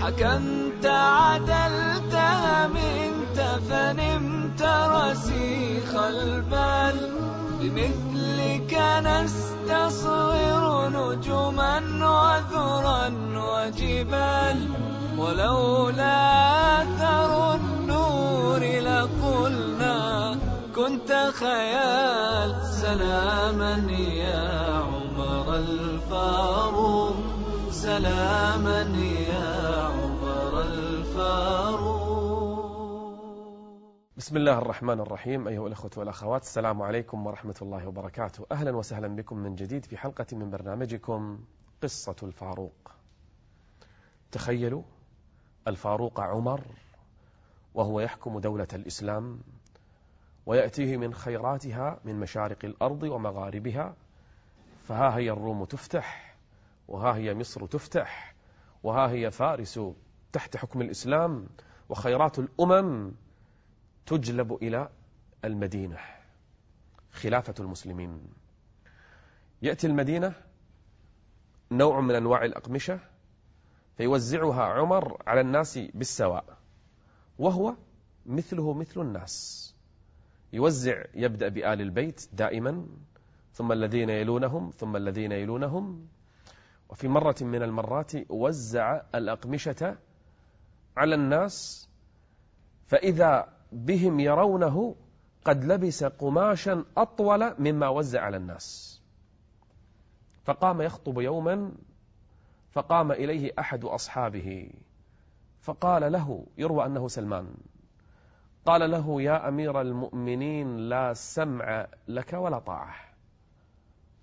حكمت عدلت منت فنمت رسيخ البال بمثلك نستصغر نجما وذرا وجبال ولولا أثر النور لقلنا كنت خيال سلاما يا عمر الفاروق سلاما يا بسم الله الرحمن الرحيم أيها الأخوة والأخوات السلام عليكم ورحمة الله وبركاته. أهلا وسهلا بكم من جديد في حلقة من برنامجكم قصة الفاروق. تخيلوا الفاروق عمر وهو يحكم دولة الإسلام ويأتيه من خيراتها من مشارق الأرض ومغاربها فها هي الروم تفتح وها هي مصر تفتح وها هي فارس تحت حكم الإسلام وخيرات الأمم تجلب إلى المدينة خلافة المسلمين. يأتي المدينة نوع من أنواع الأقمشة فيوزعها عمر على الناس بالسواء وهو مثله مثل الناس. يوزع يبدأ بآل البيت دائما ثم الذين يلونهم ثم الذين يلونهم. وفي مرة من المرات وزع الأقمشة على الناس فإذا بهم يرونه قد لبس قماشا أطول مما وزع على الناس. فقام يخطب يوما فقام إليه أحد أصحابه فقال له يروى أنه سلمان قال له يا أمير المؤمنين لا سمع لك ولا طاعة.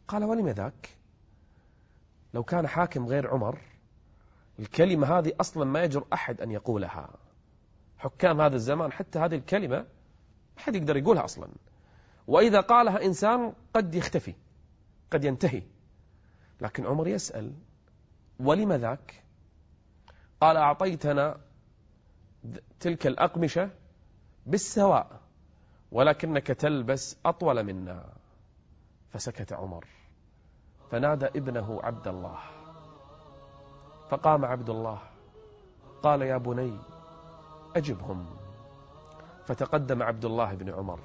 قال ولم ذاك؟ لو كان حاكم غير عمر الكلمة هذه أصلا ما يجر أحد أن يقولها. حكام هذا الزمان حتى هذه الكلمة ما حد يقدر يقولها أصلا. وإذا قالها إنسان قد يختفي قد ينتهي. لكن عمر يسأل ولم ذاك؟ قال أعطيتنا تلك الأقمشة بالسواء ولكنك تلبس أطول منا. فسكت عمر. فنادى ابنه عبد الله. فقام عبد الله. قال يا بني أجبهم. فتقدم عبد الله بن عمر.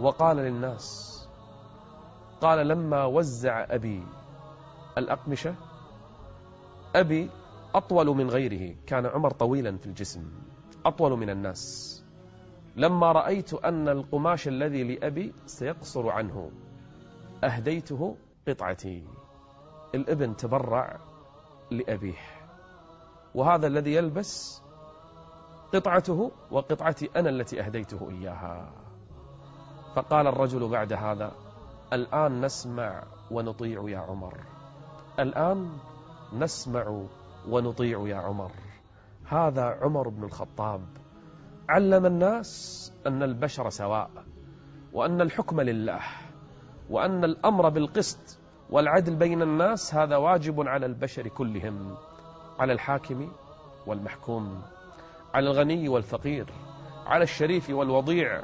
وقال للناس قال لما وزع أبي الأقمشة أبي أطول من غيره كان عمر طويلا في الجسم أطول من الناس. لما رأيت أن القماش الذي لأبي سيقصر عنه أهديته قطعتي. الإبن تبرع لأبيه. وهذا الذي يلبس قطعته وقطعتي أنا التي أهديته إياها. فقال الرجل بعد هذا الآن نسمع ونطيع يا عمر. الآن نسمع ونطيع يا عمر. هذا عمر بن الخطاب. علم الناس أن البشر سواء وأن الحكم لله وأن الأمر بالقسط والعدل بين الناس هذا واجب على البشر كلهم على الحاكم والمحكوم على الغني والفقير على الشريف والوضيع.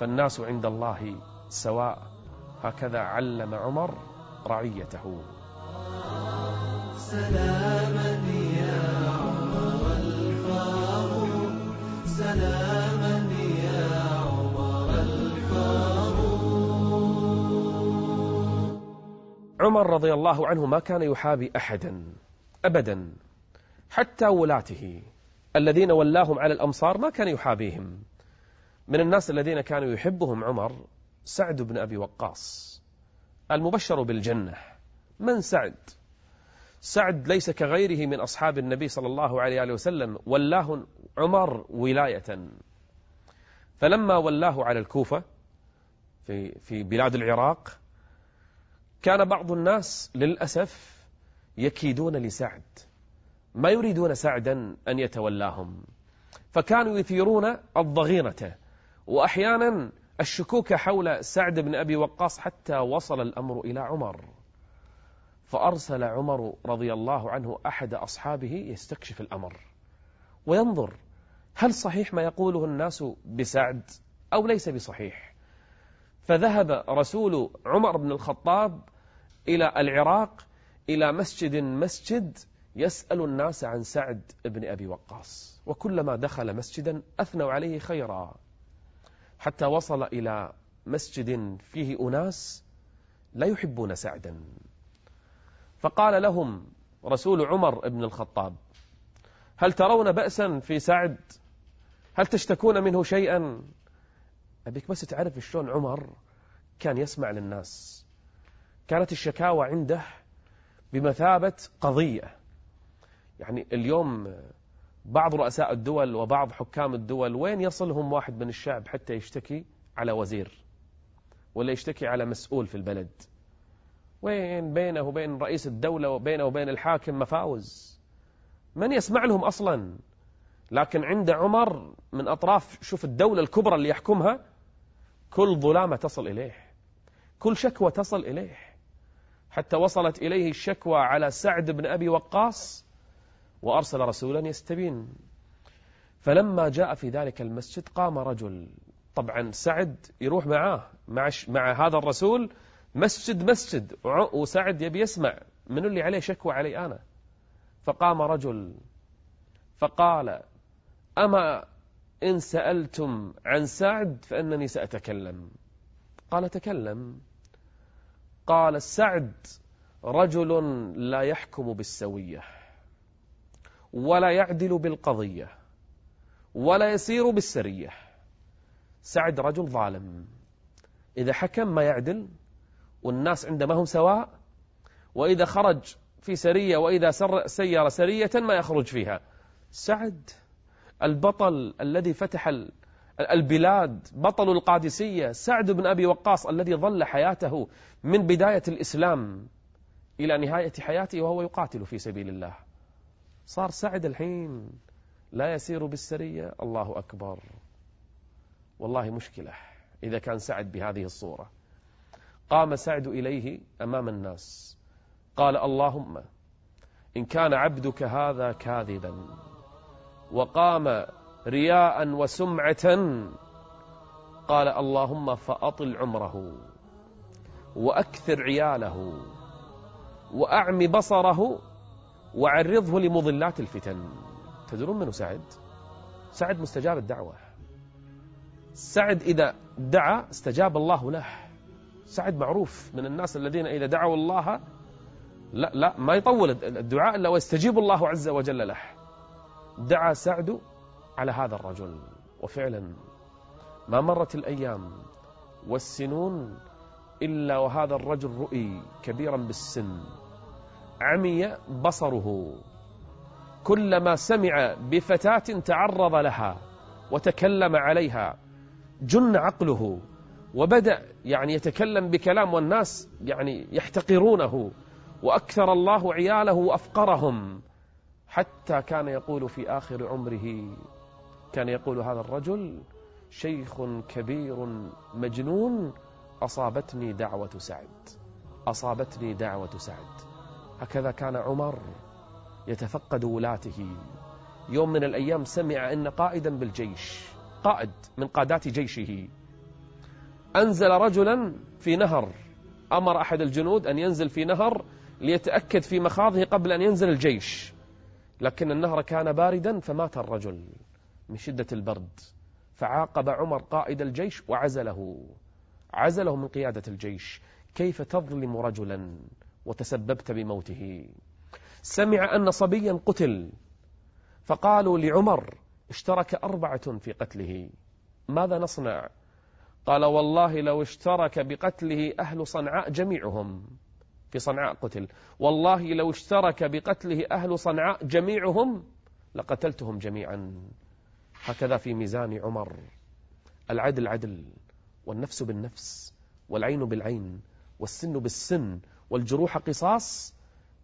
فالناس عند الله سواء. هكذا علم عمر رعيته. سلاما عمر رضي الله عنه ما كان يحابي أحدا أبدا حتى ولاته. الذين ولاهم على الأمصار ما كان يحابيهم. من الناس الذين كانوا يحبهم عمر سعد بن أبي وقاص المبشر بالجنة. من سعد؟ سعد ليس كغيره من أصحاب النبي صلى الله عليه وسلم. ولاه عمر ولاية. فلما ولاه على الكوفة في, في بلاد العراق كان بعض الناس للأسف يكيدون لسعد ما يريدون سعدا أن يتولاهم فكانوا يثيرون الضغينة وأحيانا الشكوك حول سعد بن أبي وقاص حتى وصل الأمر إلى عمر فأرسل عمر رضي الله عنه أحد أصحابه يستكشف الأمر وينظر هل صحيح ما يقوله الناس بسعد أو ليس بصحيح فذهب رسول عمر بن الخطاب إلى العراق إلى مسجد مسجد يسأل الناس عن سعد بن أبي وقاص. وكلما دخل مسجدا أثنوا عليه خيرا. حتى وصل إلى مسجد فيه أناس لا يحبون سعدا. فقال لهم رسول عمر بن الخطاب هل ترون بأسا في سعد؟ هل تشتكون منه شيئا؟ أبيك بس تعرف شلون عمر كان يسمع للناس. كانت الشكاوى عنده بمثابة قضية. يعني اليوم بعض رؤساء الدول وبعض حكام الدول وين يصلهم واحد من الشعب حتى يشتكي على وزير ولا يشتكي على مسؤول في البلد؟ وين بينه وبين رئيس الدولة وبينه وبين الحاكم مفاوز؟ من يسمع لهم أصلا؟ لكن عند عمر من أطراف شوف الدولة الكبرى اللي يحكمها كل ظلامة تصل إليه كل شكوى تصل إليه. حتى وصلت إليه الشكوى على سعد بن أبي وقاص وأرسل رسولا يستبين. فلما جاء في ذلك المسجد قام رجل. طبعا سعد يروح معاه مع, مع هذا الرسول. مسجد مسجد. وسعد يبي يسمع من اللي عليه شكوى علي أنا. فقام رجل. فقال أما إن سألتم عن سعد فإنني سأتكلم. قال تكلم. قال سعد رجل لا يحكم بالسوية ولا يعدل بالقضية ولا يسير بالسرية. سعد رجل ظالم. إذا حكم ما يعدل والناس عنده ما هم سواء وإذا خرج في سرية وإذا سير سرية ما يخرج فيها. سعد البطل الذي فتح البلاد بطل القادسية سعد بن أبي وقاص الذي ظل حياته من بداية الإسلام إلى نهاية حياته وهو يقاتل في سبيل الله. صار سعد الحين لا يسير بالسرية. الله أكبر. والله مشكلة إذا كان سعد بهذه الصورة. قام سعد إليه أمام الناس. قال اللهم إن كان عبدك هذا كاذبا. وقام رياء وسمعة. قال اللهم فأطل عمره وأكثر عياله وأعم بصره وعرضه لمضلات الفتن. تدرون منه سعد؟ سعد مستجاب الدعوة. سعد إذا دعا استجاب الله له. سعد معروف من الناس الذين إذا دعوا الله لا لا ما يطول الدعاء إلا ويستجيب الله عز وجل له. دعا سعد على هذا الرجل. وفعلا ما مرت الأيام والسنون إلا وهذا الرجل رؤي كبيرا بالسن. عمي بصره. كلما سمع بفتاة تعرض لها وتكلم عليها جن عقله وبدأ يعني يتكلم بكلام والناس يعني يحتقرونه وأكثر الله عياله وأفقرهم حتى كان يقول في آخر عمره كان يقول هذا الرجل شيخ كبير مجنون أصابتني دعوة سعد. أصابتني دعوة سعد. هكذا كان عمر يتفقد ولاته. يوم من الأيام سمع أن قائدا بالجيش قائد من قادات جيشه أنزل رجلا في نهر. أمر أحد الجنود أن ينزل في نهر ليتأكد في مخاضه قبل أن ينزل الجيش لكن النهر كان باردا فمات الرجل. من شدة البرد. فعاقب عمر قائد الجيش وعزله. عزله من قيادة الجيش. كيف تظلم رجلا وتسببت بموته؟ سمع أن صبيا قتل. فقالوا لعمر اشترك أربعة في قتله. ماذا نصنع؟ قال والله لو اشترك بقتله أهل صنعاء جميعهم. في صنعاء قتل. والله لو اشترك بقتله أهل صنعاء جميعهم لقتلتهم جميعا. هكذا في ميزان عمر. العدل عدل والنفس بالنفس والعين بالعين والسن بالسن والجروح قصاص.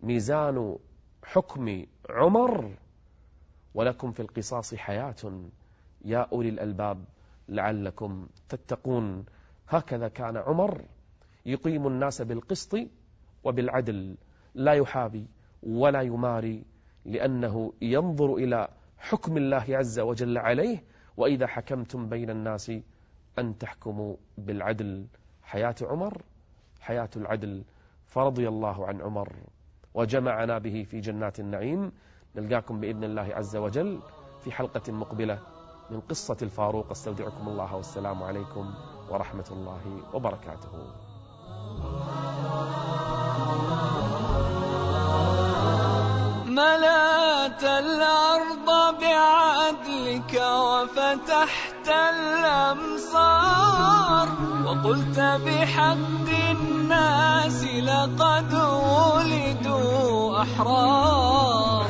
ميزان حكم عمر. ولكم في القصاص حياة. يا أولي الألباب لعلكم تتقون. هكذا كان عمر. يقيم الناس بالقسط وبالعدل. لا يحابي ولا يماري لأنه ينظر إلى حكم الله عز وجل عليه وإذا حكمتم بين الناس أن تحكموا بالعدل. حياة عمر حياة العدل. فرضي الله عن عمر وجمعنا به في جنات النعيم. نلقاكم بإذن الله عز وجل في حلقة مقبلة من قصة الفاروق. أستودعكم الله والسلام عليكم ورحمة الله وبركاته. ملأت الأرض وفتحت الأمصار وقلت بحق الناس لقد ولدوا أحرار.